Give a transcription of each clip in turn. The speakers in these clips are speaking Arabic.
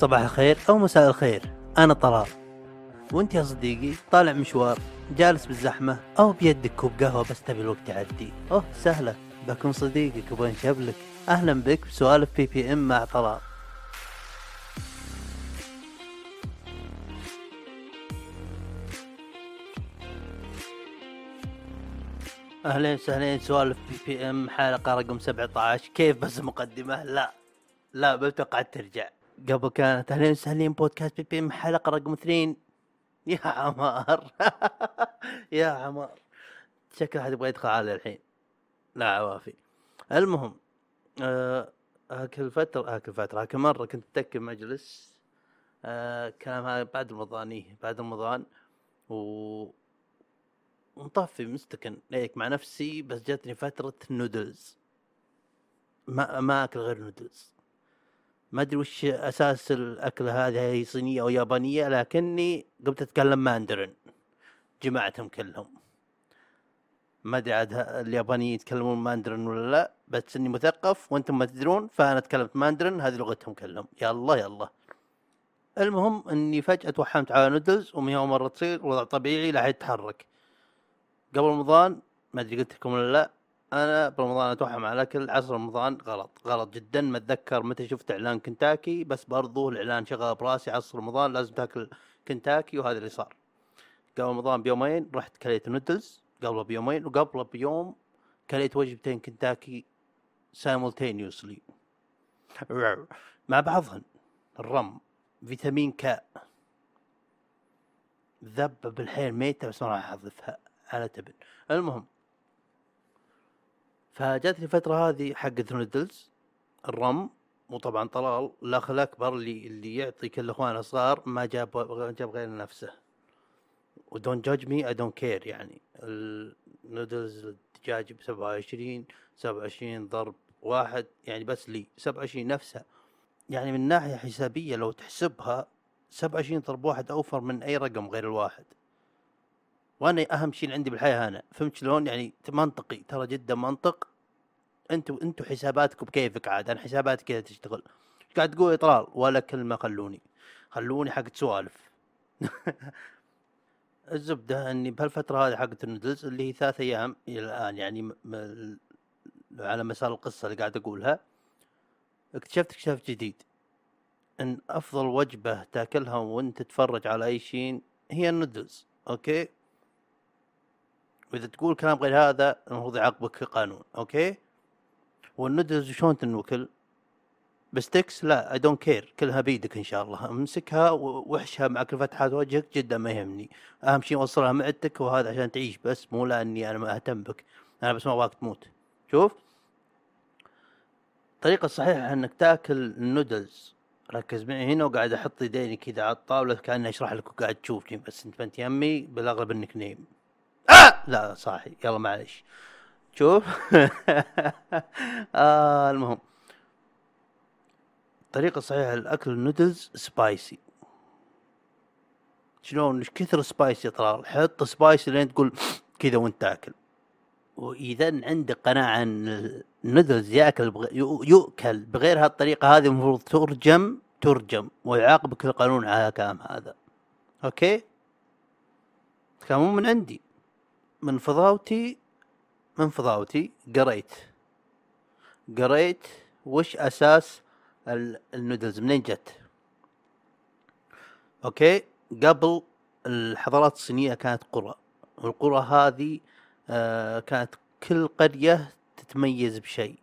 صباح الخير أو مساء الخير. أنا طلال. وأنت يا صديقي طالع مشوار جالس بالزحمة أو بيدك كوب قهوة بس تبي الوقت يعدي. أوه سهلة. بكون صديقك وبنشبلك أهلا بك بسوالف BBM مع طلال. أهلين وسهلين سوالف بي بي ام حلقة رقم 17 كيف بس مقدمة؟ لا. لا بتوقع ترجع. قبل كانت اهلين وسهلين بودكاست بي بي إم حلقة رقم اثنين؟ يا عمار. يا عمار. شكل أحد يبغى يدخل على الحين. لا عوافي المهم آه هاك الفترة هاك الفترة هاك مرة كنت اتكي مجلس. آه كلام هذا بعد رمضاني بعد رمضان. و مطفي مستكن هيك مع نفسي بس جاتني فترة نودلز. ما ما أكل غير نودلز. ما أدري وش أساس الأكلة هذه هي صينية أو يابانية لكني قمت أتكلم ماندرين جمعتهم كلهم. ما أدري عاد اليابانيين يتكلمون ماندرين ولا لا بس إني مثقف وأنتم ما تدرون فأنا تكلمت ماندرين هذه لغتهم كلهم. يلا يلا. المهم إني فجأة توحمت على نودلز ومن يوم مرة تصير وضع طبيعي لا يتحرك. قبل رمضان ما أدري قلت لكم ولا لا أنا برمضان اتوحم على الأكل عصر رمضان غلط غلط جدا. ما أتذكر متى شفت إعلان كنتاكي بس برضو الإعلان شغال براسي عصر رمضان لازم تاكل كنتاكي وهذا اللي صار. قبل رمضان بيومين رحت كليت نودلز قبله بيومين وقبله بيوم كليت وجبتين كنتاكي simultaneously مع بعضهن الرم فيتامين كا ذب بالحيل ميتة بس ما راح احذفها على تبن. المهم فجاتني فترة هذه حقت نودلز الرم وطبعا طلال الأخ الأكبر اللي اللي يعطي كل اخوانه صغار ما جاب ما جاب غير نفسه. و don't judge me I don't care يعني. النودلز الدجاج ب 27 27 ضرب واحد يعني بس لي 27 نفسها. يعني من ناحية حسابية لو تحسبها 27 ضرب واحد أوفر من أي رقم غير الواحد. وأنا أهم شيء عندي بالحياة أنا فهمت شلون؟ يعني منطقي. ترى جدا منطق. أنتوا أنتوا حساباتكم بكيفك عاد؟ أنا حساباتي كذا تشتغل. قاعد تقول يا طلال؟ ولا كلمة خلوني. خلوني حقت سوالف الزبدة إني بهالفترة هذه حقت النودلز اللي هي ثلاث أيام إلى الآن. يعني م... م... على مسار القصة اللي قاعد أقولها. اكتشفت اكتشاف جديد. إن أفضل وجبة تاكلها وأنت تتفرج على أي شيء هي النودلز. okay؟ وإذا تقول كلام غير هذا المفروض يعاقبك قانون okay؟ والنودلز شلون تنوكل؟ ب sticks؟ لا I don't care كلها بيدك إن شاء الله. امسكها واحشها مع كل فتحات وجهك جدا ما يهمني. أهم شيء وصلها معدتك وهذا عشان تعيش بس مو لأني أنا ما أهتم بك. أنا بس ما أبغاك تموت. شوف؟ الطريقة الصحيحة إنك تاكل النودلز. ركز معي هنا وقاعد أحط يديني كذا على الطاولة كأني أشرح لك وقاعد تشوفني بس أنت بنت يمي بالأغلب إنك نايم. آه! لا صاحي يلا معلش شوف. آه المهم. الطريقة الصحيحة لأكل النودلز spicy شلون؟ إيش كثر spicy يا طلال؟ حط spicy لين تقول كذا وانت تاكل. وإذا عندك قناعة إن النودلز يأكل بغ... يؤكل بغير هالطريقة هذه المفروض ترجم ترجم. ويعاقبك القانون على الكلام هذا. okay؟ كان مو من عندي. من فضاوتي من فضاوتي قريت. قريت وش أساس ال- النودلز منين جت؟ okay؟ قبل الحضارات الصينية كانت قرى والقرى هذه آه كانت كل قرية تتميز بشيء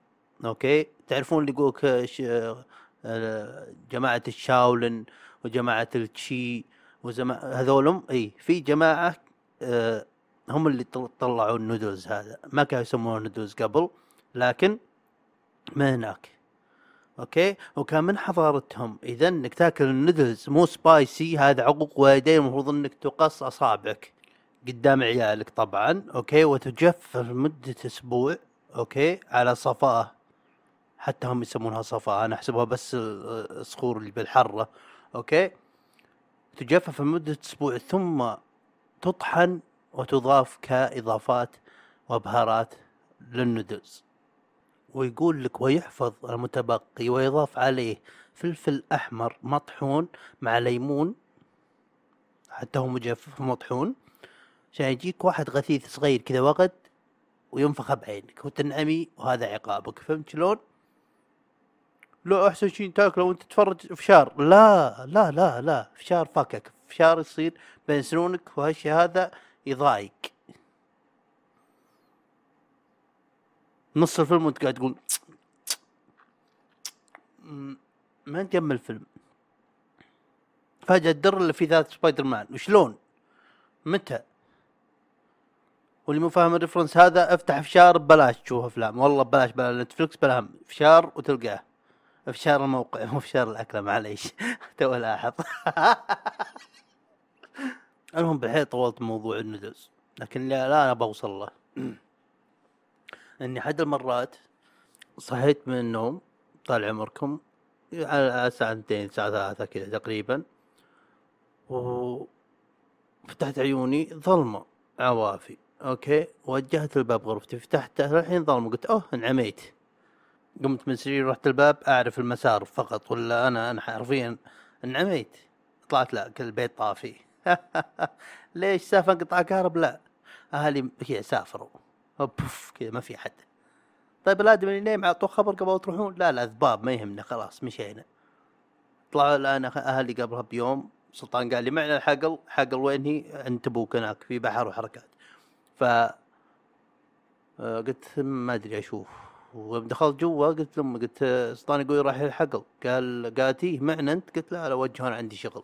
okay؟ تعرفون اللي يقولك آه، آه، جماعة الشاولن وجماعة التشي وزما هذولم إي في جماعة آه هم اللي طل- طلعوا النودلز هذا. ما كانوا يسمونه نودلز قبل لكن من هناك. okay؟ وكان من حضارتهم. اذا إنك تاكل النودلز مو spicy هذا عقوق والدين المفروض إنك تقص أصابعك. قدام عيالك طبعا. okay؟ وتجفف لمدة أسبوع. okay؟ على صفاء حتى هم يسمونها صفاء أنا أحسبها بس ال- الصخور اللي بالحرة. okay؟ تجفف لمدة أسبوع ثم تطحن وتضاف كإضافات وبهارات للنودلز ويقول لك ويحفظ المتبقي ويضاف عليه فلفل أحمر مطحون مع ليمون حتى هو مجفف مطحون عشان يجيك واحد غثيث صغير كذا وقت وينفخ بعينك وتنعمي وهذا عقابك. فهمت شلون؟ لا أحسن شيء تاكله وأنت تتفرج فشار لا لا لا لا فشار فكك. فشار يصير بين سنونك وهالشيء هذا يضايق. نص الفيلم وانت قاعد تقول ما نكمل الفيلم فجأة الدر اللي في ذات سبايدر مان وشلون؟ متى؟ واللي مو فاهم الريفرنس هذا افتح فشار ببلاش تشوف أفلام. والله ببلاش بلا نتفلكس بلا هم. فشار وتلقاه. فشار الموقع مو فشار الأكلة معليش. تو لاحظ. المهم بالحيل طولت موضوع الندوز لكن لا, لا أنا بوصل له. إني حد المرات صحيت من النوم طال عمركم على الساعة 2 الساعة 3 كذا تقريبا و فتحت عيوني ظلمة عوافي. أوكي؟ وجهت الباب غرفتي فتحته الحين ظلمة قلت أوه انعميت. قمت من سريري رحت الباب أعرف المسار فقط ولا أنا أنا حرفيا انعميت. طلعت لا كل البيت طافي. ليش سالفة انقطاع كهرب لا. أهلي كذا سافروا. بوف كذا ما في حد. طيب الآدمي اللي نايم أعطوه خبر قبل تروحون؟ لا لا ذباب ما يهمنا خلاص مشينا طلعوا الآن أهلي قبلها بيوم سلطان قال لي معنا الحقل. حقل وين هي؟ انت أبوك هناك في بحر وحركات. ف آه، قلت ما أدري أشوف. ودخلت جوا قلت لهم قلت سلطان يقول راح الحقل قال قالت إيه معنا أنت؟ قلت لا لا وجه أنا عندي شغل.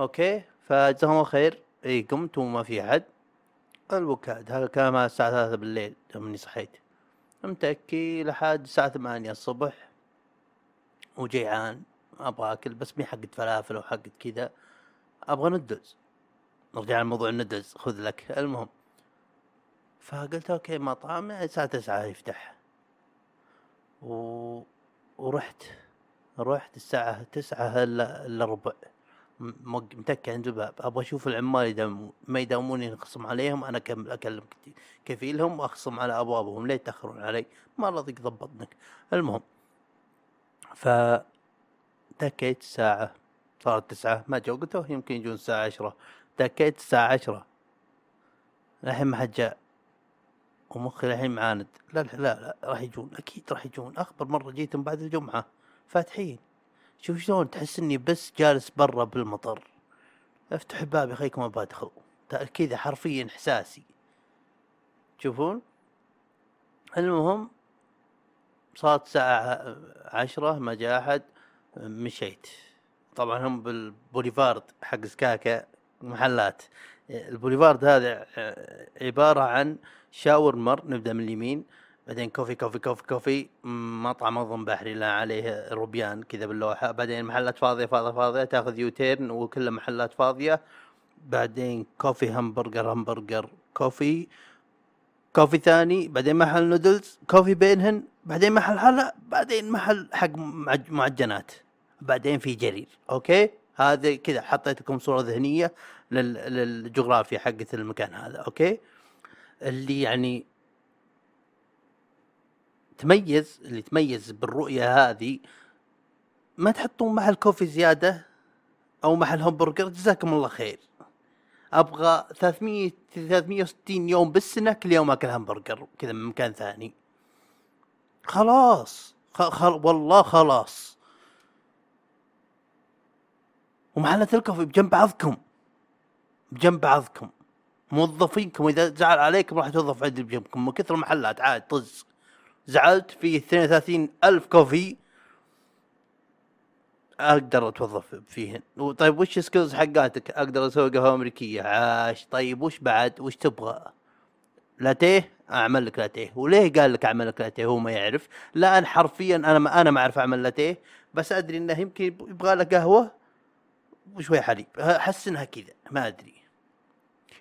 أوكي فجزاهم الله خير. إي قمت وما في أحد. الوكاد هذا كان الساعة ثلاثة بالليل يوم صحيت. متأكي لحد الساعة ثمانية الصبح. وجيعان أبغى أكل بس مي حقت فلافل أو حقت كذا. أبغى ندز نرجع لموضوع الندز خذ لك. المهم. فقلت okay مطعم الساعة تسعة يفتح. و... ورحت. رحت الساعة تسعة إلا ربع. متكي عند الباب أبغى أشوف العمال يداومون ما يداومون نخصم عليهم أنا اكمل أكلم كفيلهم وأخصم على أبوابهم. ليه يتأخرون علي. ما رضيك ضبطنك المهم. ف تكيت الساعة صارت تسعة. ما جو قلت يمكن يجون الساعة عشرة. تكيت الساعة عشرة. الحين ما حد جاء. ومخي الحين معاند. لا لا لا راح يجون. أكيد راح يجون. أخبر مرة جيتهم بعد الجمعة. فاتحين. شوف شلون تحس إني بس جالس برا بالمطر. أفتح الباب يا أبغى أدخل. كذا حرفيا إحساسي. تشوفون المهم صارت الساعة عشرة ما جاء أحد مشيت. طبعا هم بالبوليفارد حق سكاكا محلات. البوليفارد هذا عبارة عن شاورمر نبدأ من اليمين. بعدين coffee coffee coffee coffee مطعم أظن بحري لا عليه روبيان كذا باللوحة. بعدين محلات فاضية فاضية فاضية تأخذ U-turn وكلها محلات فاضية. بعدين coffee همبرجر همبرجر coffee. coffee ثاني بعدين محل نودلز coffee بينهن بعدين محل حلا بعدين محل حق معجنات. بعدين في جرير okay؟ هذا كذا حطيت لكم صورة ذهنية للجغرافيا حقت المكان هذا okay؟ اللي يعني تميز اللي تميز بالرؤية هذه ما تحطون محل coffee زيادة أو محل همبرجر جزاكم الله خير. أبغى 300 360 يوم بالسنة كل يوم أكل همبرجر كذا من مكان ثاني. خلاص. خل... والله خلاص. ومحلات ال coffee بجنب بعضكم. بجنب بعضكم. موظفينكم اذا زعل عليكم راح توظف عندي بجنبكم من كثر المحلات عاد طز. زعلت في 32 ألف coffee. أقدر أتوظف فيهن. طيب وش skills حقاتك؟ أقدر أسوي قهوة أمريكية. عاش. طيب وش بعد؟ وش تبغى؟ لاتيه؟ أعمل لك لاتيه. وليه قال لك أعمل لك لاتيه؟ هو ما يعرف. لا أنا حرفيا أنا ما أنا ما أعرف أعمل لاتيه. بس أدري إنه يمكن يبغى له قهوة وشوي حليب. أحس إنها كذا. ما أدري.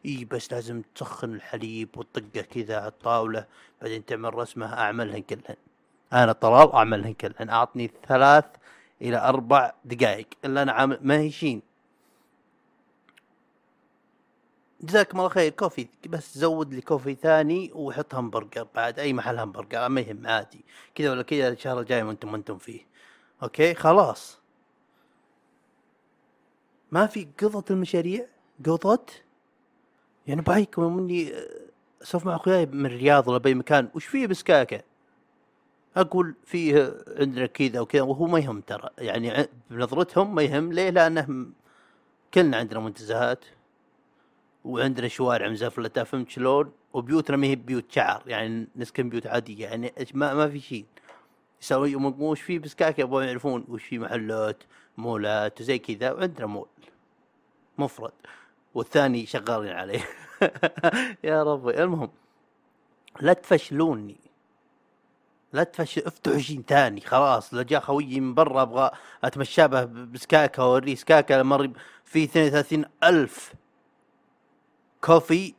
إي بس لازم تسخن الحليب وتطقه كذا على الطاولة بعدين تعمل رسمة أعملهن كلهن. أنا طلال أعملهن كلهن. أعطني ثلاث إلى أربع دقائق إلا أنا عامل ما هيشين جزاكم الله خير. كوفي بس زود لي كوفي ثاني وحط همبرجر. بعد أي محل همبرجر ما يهم عادي. كذا ولا كذا الشهر الجاي وأنتم وأنتم فيه. أوكي؟ خلاص. ما في قضة المشاريع؟ قضة يعني بايكم مني اسولف مع أخوياي من الرياض ولا بأي مكان وش فيه بسكاكة؟ أقول فيه عندنا كذا وكذا وهو ما يهم ترى يعني بنظرتهم ما يهم ليه؟ لأنه كلنا عندنا منتزهات وعندنا شوارع مزفلته فهمت شلون؟ وبيوتنا ما هي بيوت شعر يعني نسكن بيوت عادية يعني ما ما في شيء يسوي وش في بسكاك يبغون يعرفون وش في محلات مولات وزي كذا وعندنا مول. مفرد. والثاني شغالين عليه. يا ربي. المهم لا تفشلوني. لا تفشل افتحوا شيء ثاني خلاص. لو جاء خويي من برا أبغى أتمشى به بسكاكة وأوريه سكاكة. مر في 32 ألف coffee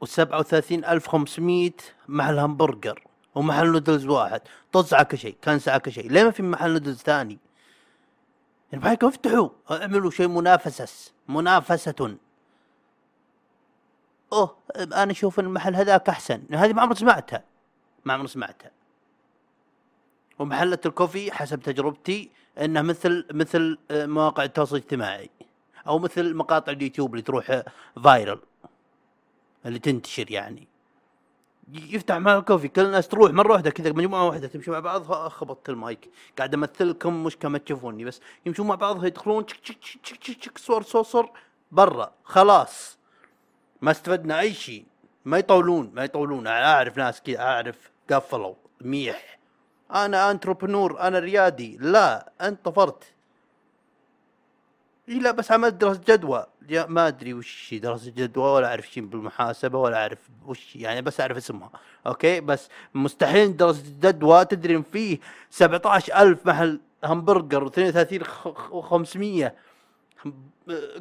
وسبعة وثلاثين ألف خمسمية محل همبرجر ومحل نودلز واحد. طز على كل شيء على كل شيء. ليه ما في محل نودلز ثاني؟ بحيكم افتحوا اعملوا شيء منافسة منافسة. أوه أنا أشوف المحل هذاك أحسن. هذه ما عمري سمعتها. ما عمري سمعتها. ومحلة ال coffee حسب تجربتي إنه مثل مثل مواقع التواصل الاجتماعي. أو مثل مقاطع اليوتيوب اللي تروح viral اللي تنتشر يعني. يفتح مع coffee كل الناس تروح مرة واحدة كذا مجموعة واحدة تمشي مع بعض خبطت المايك. قاعد امثلكم مش كما تشوفوني بس يمشون مع بعض يدخلون تشك تشك تشك تشك تشك صور صوصر برا خلاص. ما استفدنا أي شيء. ما يطولون ما يطولون. أعرف ناس كذا أعرف قفلوا ميح. أنا entrepreneur أنا ريادي. لا أنت طفرت. إي لا بس عملت دراسة جدوى. ما أدري وش دراسة جدوى ولا أعرف شيء بالمحاسبة ولا أعرف وش يعني بس أعرف اسمها okay؟ بس مستحيل دراسة جدوى تدري إن فيه 17000 محل همبرجر و32 و500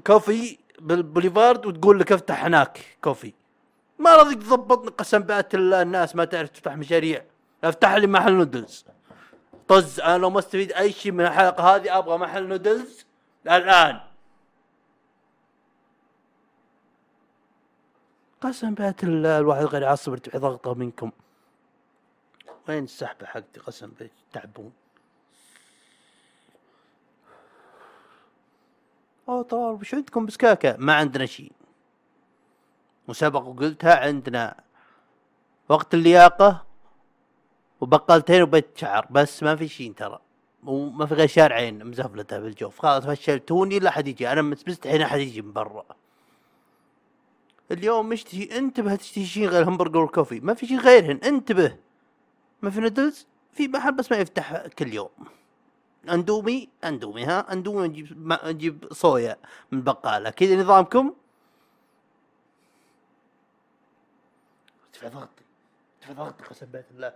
coffee بالبوليفارد وتقول لك افتح هناك coffee. ما راضيك تضبطني قسم بآيات الله الناس ما تعرف تفتح مشاريع. افتح لي محل نودلز. طز أنا لو ما استفيد أي شيء من الحلقة هذه أبغى محل نودلز. الآن. قسم بيت الواحد غير يعصب ارتفع ضغطه منكم. وين السحبة حقتي قسم بيت؟ تعبون. أوه طلال وش عندكم بسكاكة؟ ما عندنا شيء وسبق وقلتها عندنا. وقت اللياقة وبقالتين وبيت شعر بس ما في شيء ترى. وما في غير شارعين مزفلته بالجوف. خلاص فشلتوني لا حد يجي. أنا مستحيل احد يجي من برا. اليوم مشتهي انتبه تشتهي شيء غير همبرجر وكوفي. ما في شيء غيرهن انتبه. ما في نودلز في محل بس ما يفتح كل يوم. أندومي أندومي ها؟ أندومي نجيب نجيب صويا من بقالة. كذا نظامكم؟ ارتفع ضغطي ارتفع ضغطي قسم بالله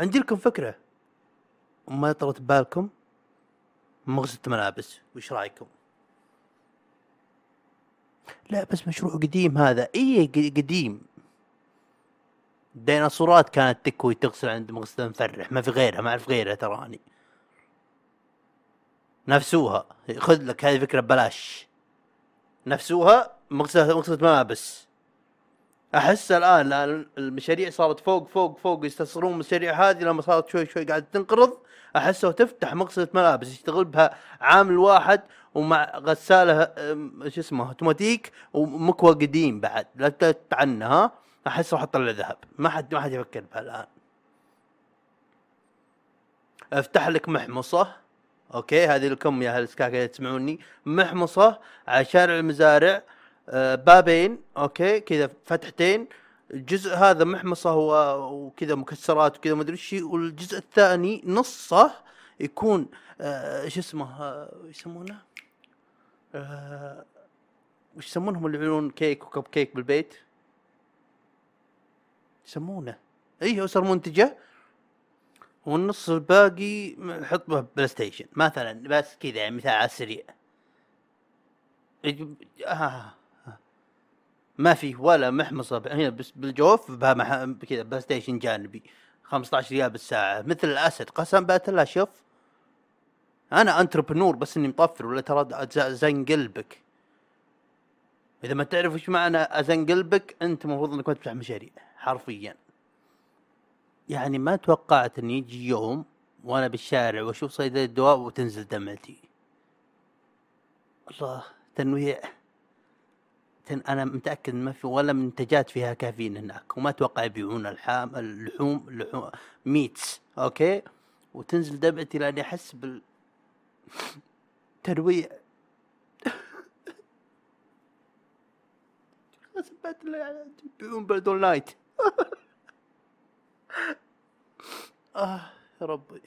عندي لكم فكرة. ما طرت ببالكم. مغسلة ملابس وش رأيكم؟ لا بس مشروع قديم هذا. اي قديم. الديناصورات كانت تكوي تغسل عند مغسلة مفرح ما في غيرها ما أعرف غيرها تراني نفسوها. خذ لك هذه فكرة ببلاش. نفسوها مغسلة مغسلة ملابس أحس الآن لأن المشاريع صارت فوق فوق فوق يستصرون المشاريع هذه لما صارت شوي شوي قاعدة تنقرض. احسها تفتح مغسله ملابس يشتغل بها عامل واحد ومع غسالة شو اسمه أوتوماتيك ومكوى قديم بعد. لا تتعنى ها؟ احس راح اطلع ذهب. ما حد ما حد يفكر بها الآن. أفتح لك محمصة. okay هذه لكم يا أهل السكاكة تسمعوني. محمصة على شارع المزارع آه، بابين. okay كذا فتحتين. الجزء هذا محمصة وكذا مكسرات وكذا ما أدري إيش والجزء الثاني نصه يكون آه شو اسمه آه يسمونه؟ آه وش يسمونهم اللي يعملون كيك وكب كيك بالبيت؟ يسمونه. اي صار منتجه. والنص الباقي حط به PlayStation مثلا بس كذا يعني مثال على السريع. آه. ما في ولا محمصة هنا بس بالجوف كذا PlayStation جانبي. 15 ريال بالساعة. مثل الأسد. قسم بالله شوف. أنا entrepreneur بس إني مطفر ولا ترى ازن قلبك إذا ما تعرف إيش معنى ازن قلبك أنت المفروض إنك ما تفتح مشاريع حرفيا. يعني ما توقعت ان يجي يوم وأنا بالشارع وأشوف صيدلية دواء وتنزل دمعتي. الله تنويع. تن أنا متأكد ما في ولا منتجات فيها كافيين هناك وما أتوقع يبيعون الحام اللحوم اللحوم ميتس أوكي؟ وتنزل دمعتي لأني أحس بال ترويع. الله يبيعون بردون لايت آه يا ربي.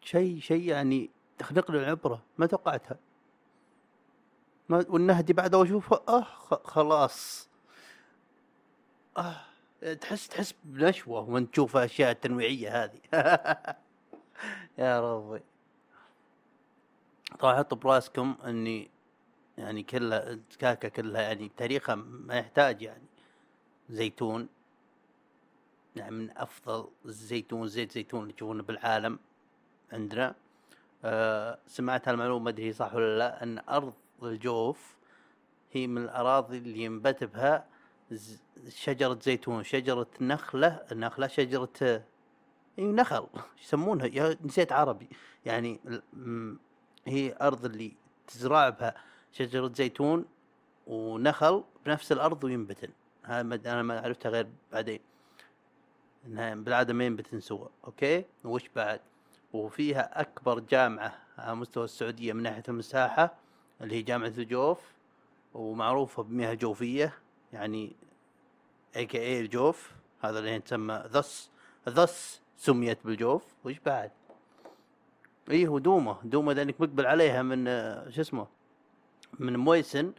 شيء شيء يعني تخلق العبرة ما توقعتها. والنهدي بعد اشوفها آه خلاص. آه تحس تحس بنشوة وانت تشوف الاشياء التنويعية هذه. يا ربي. طبعا حطوا براسكم إني يعني كلها الكاكا كلها يعني تاريخها ما يحتاج يعني. زيتون. يعني من أفضل الزيتون زيت زيتون اللي تشوفونه بالعالم عندنا. أه سمعت هالمعلومة ما أدري صح ولا لا إن أرض الجوف هي من الأراضي اللي ينبت بها شجرة زيتون شجرة نخلة نخلة شجرة اي نخل يسمونها؟ نسيت عربي. يعني هي أرض اللي تزرع بها شجرة زيتون ونخل بنفس الأرض وينبتن هذا أنا ما عرفتها غير بعدين. إنها بالعادة ما ينبتن سوا okay؟ وش بعد؟ وفيها أكبر جامعة على مستوى السعودية من ناحية المساحة. اللي هي جامعة الجوف ومعروفة بمياه جوفية يعني AKA الجوف. هذا اللي تسمى thus thus سميت بالجوف. وش بعد؟ إيه ودومه دومة. لأنك مقبل عليها من شو اسمه من مويسن.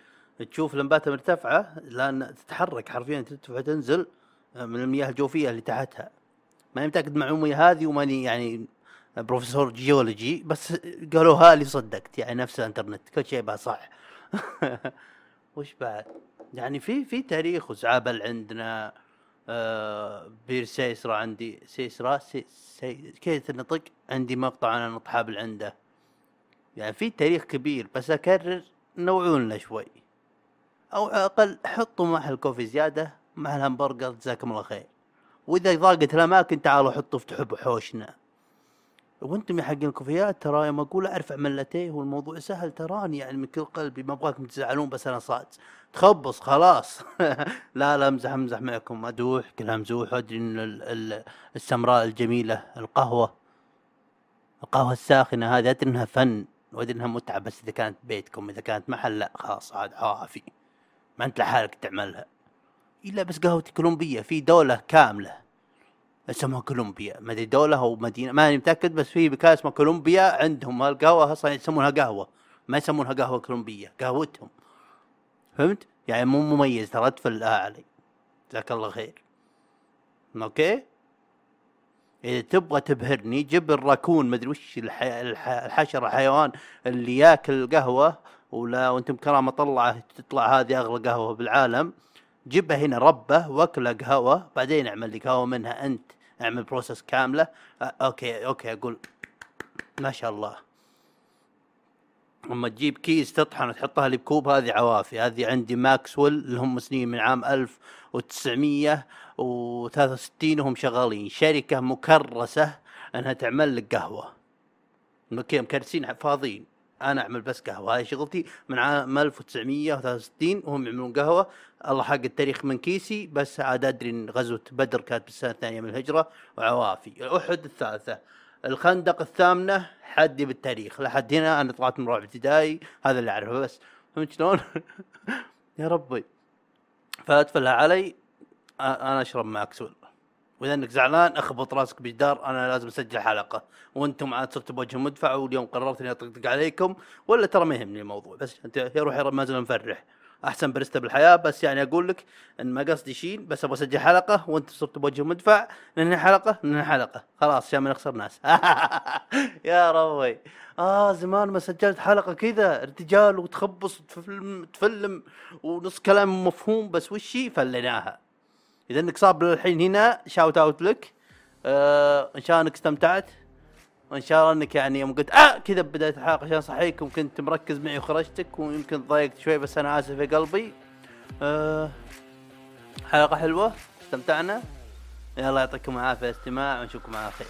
تشوف لمباتها مرتفعة لأن تتحرك حرفيا ترتفع تنزل من المياه الجوفية اللي تحتها. ماني متأكد المعلومه هذه وماني يعني بروفيسور جيولوجي بس قالوها لي صدقت يعني نفس الانترنت كل شيء بقى صح. وش بعد؟ يعني في في تاريخ وزعابل عندنا آه بير سيسرا عندي سيسرا سي سي كيف تنطق عندي مقطع أنا نطحابل عنده يعني في تاريخ كبير بس أكرر نوعوا لنا شوي. أو على الأقل حطوا مع الكوفي زيادة مع الهمبرجر جزاكم الله خير. وإذا ضاقت الأماكن تعالوا حطوا افتحوا بحوشنا وأنتم يا حق الكوفيات ترى يوم أقول اعرف عملتيه والموضوع سهل تراني يعني من كل قلبي ما ابغاكم تزعلون بس أنا صاد تخبص خلاص. لا لا أمزح أمزح معكم. أدوح كلها مزوح وادري إن السمراء الجميلة القهوة. القهوة الساخنة هذه ادري إنها فن وادري إنها متعة بس إذا كانت بيتكم إذا كانت محل لا خلاص عاد عافي. ما أنت لحالك تعملها. إلا بس قهوة كولومبية في دولة كاملة. اسمها كولومبيا. ما أدري دولة أو مدينة ماني متأكد بس في مكان اسمه كولومبيا عندهم. القهوه أصلا يسمونها قهوة ما يسمونها قهوة كولومبية قهوتهم. فهمت؟ يعني مو مميز ترى ادفل علي. جزاك الله خير. أوكي؟ إذا تبغى تبهرني جيب الراكون مدري وش الحي... الحشرة الحيوان اللي ياكل قهوة ولا وأنت بكرامة طلعه تطلع هذه أغلى قهوة بالعالم. جيبها هنا ربه واكله قهوه بعدين اعمل لي قهوه منها أنت. اعمل process كاملة. okay okay أقول ما شاء الله. أما تجيب كيس تطحن وتحطها لي بكوب هذه عوافي. هذه عندي ماكسويل اللي هم مسنين من عام 1963 وهم شغالين. شركة مكرسة إنها تعمل لك قهوة. أوكي مكرسين فاضيين. أنا أعمل بس قهوة. هاي شغلتي من عام 1963 وهم يعملون قهوة. الله حق التاريخ من كيسي بس عاد أدري إن غزوة بدر كانت بالسنة الثانية من الهجرة وعوافي. أحد الثالثة. الخندق الثامنة حدي بالتاريخ لحد هنا أنا طلعت من رابع ابتدائي هذا اللي أعرفه بس. فهمت شلون؟ يا ربي. فاتفلها علي أنا أشرب ماكسول واذا انك زعلان أخبط راسك بجدار أنا لازم أسجل حلقة. وأنتم عاد صرتوا بوجه مدفع واليوم قررت إني أطقطق عليكم ولا ترى ما يهمني الموضوع بس أنت يروح ما زال مفرح أحسن برستا بالحياة بس يعني أقول لك إن ما قصدي شيء بس أبغى أسجل حلقة وانت صرت بوجه مدفع ننهي حلقة ننهي حلقة. خلاص عشان ما نخسر ناس. يا ربي آه زمان ما سجلت حلقة كذا ارتجال وتخبص وتفلم تفلم ونص كلام مفهوم بس وشي فليناها. إذا إنك صاب للحين هنا شاوت اوت لك. آه إن شاء الله إنك استمتعت. وإن شاء الله إنك يعني يوم قلت آه كذا بدايه الحلقة عشان صحيك كنت مركز معي وخرجتك ويمكن ضايقت شوي بس أنا آسف يا قلبي. آه حلقة حلوة استمتعنا. يلا يعطيكم العافية الاستماع ونشوفكم على خير.